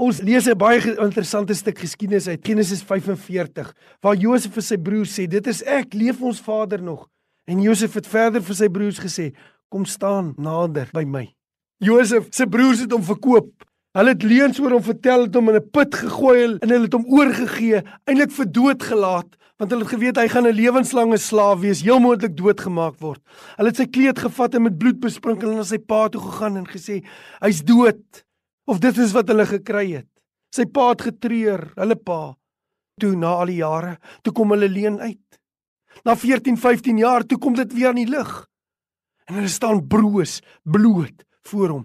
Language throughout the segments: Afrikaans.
Ons lees 'n baie interessante stuk geskiedenis uit Genesis 45 waar Josef vir sy broers sê: "Dit is ek, leef ons vader nog?" En Josef het verder vir sy broers gesê: "Kom staan nader by my." Josef se broers het hom verkoop. Hulle het leuns oor hom vertel, het hom in 'n put gegooi en hulle het hom oorgegee, eintlik vir dood gelaat, want hulle het geweet hy gaan 'n lewenslange slaaf wees, heel moontlik doodgemaak word. Hulle het sy kleed gevat en met bloed besprinkel en na sy pa toe gegaan en gesê hy's dood. Of dit is wat hulle gekry het. Sy pa het getreur, hulle pa. Toe na al die jare, toe kom hulle leen uit. Na 14, 15 jaar toe kom dit weer aan die lig. En hulle staan broos, bloot voor hom.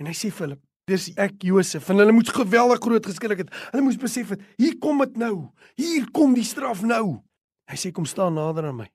En hy sê vir hulle, dis ek Josef en hulle moes geweldig groot geskrik het. Hulle moes besef het, hier kom dit nou. Hier kom die straf nou. Hy sê kom staan nader aan my.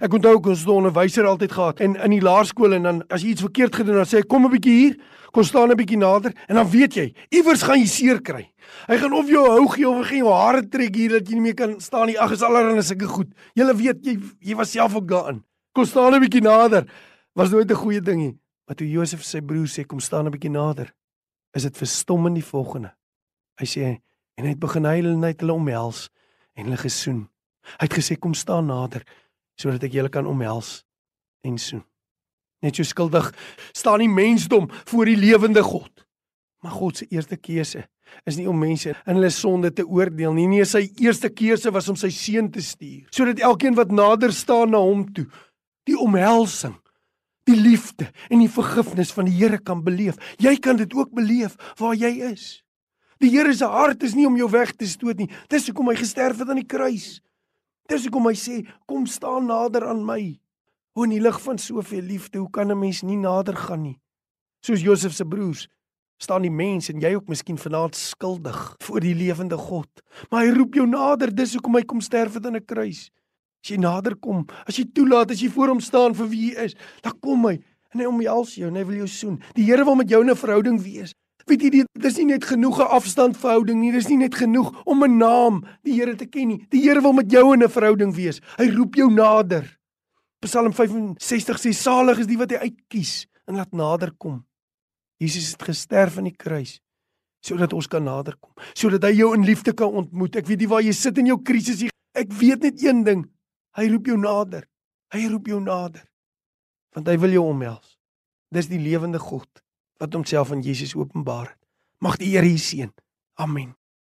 Ek onthou ek ons het 'n onderwyser altyd gehad en in die laerskool en dan as jy iets verkeerd gedoen het, dan sê hy kom 'n bietjie hier, kom staan 'n bietjie nader en dan weet jy, iewers gaan jy seer kry. Hy gaan of jou hou gee of hy gaan jou hare trek hier dat jy nie meer kan staan nie. Ag, is allerhande sulke goed. Jy weet jy jy was self ook daarin. Kom staan 'n bietjie nader. Was nooit 'n goeie ding nie. Maar toe Josef sy broer sê kom staan 'n bietjie nader, is dit verstommend die volgende. Hy sê en hy het begin huil en hy het hulle omhels en hulle gesoen. Hy het gesê kom staan nader sodat ek julle kan omhels en soen. Net so skuldig staan die mensdom voor die lewende God. Maar God se eerste keuse is nie om mense in hulle sonde te oordeel nie. Nee, sy eerste keuse was om sy seun te stuur sodat elkeen wat nader staan na hom toe, die omhelsing die liefde en die vergifnis van die Here kan beleef. Jy kan dit ook beleef waar jy is. Die Here se hart is nie om jou weg te stoot nie. Dis hoekom hy gesterf het aan die kruis. Dis hoekom hy sê, kom staan nader aan my. O in die lig van soveel liefde, hoe kan 'n mens nie nader gaan nie? Soos Josef se broers staan die mens en jy ook miskien vanaand skuldig voor die lewende God. Maar hy roep jou nader, dis hoekom hy kom sterf het aan 'n kruis. As jy nader kom, as jy toelaat as jy voor hom staan vir wie hy is, dan kom hy en hy omhels jou en hy wil jou soen. Die Here wil met jou 'n verhouding wees. Weet jy dit dis nie net genoeg 'n afstandverhouding nie, dis nie net genoeg om 'n naam die Here te ken nie. Die Here wil met jou in 'n verhouding wees. Hy roep jou nader. Psalm 65 sê salig is die wat hy uitkies en laat nader kom. Jesus het gesterf aan die kruis sodat ons kan naderkom, sodat hy jou in liefde kan ontmoet. Ek weet nie waar jy sit in jou krisis nie. Ek weet net een ding. Hy roep jou nader. Hy roep jou nader. Want hy wil jou omhels. Dis die lewende God wat homself aan Jesus openbaar het. Mag die Here u seën. Amen.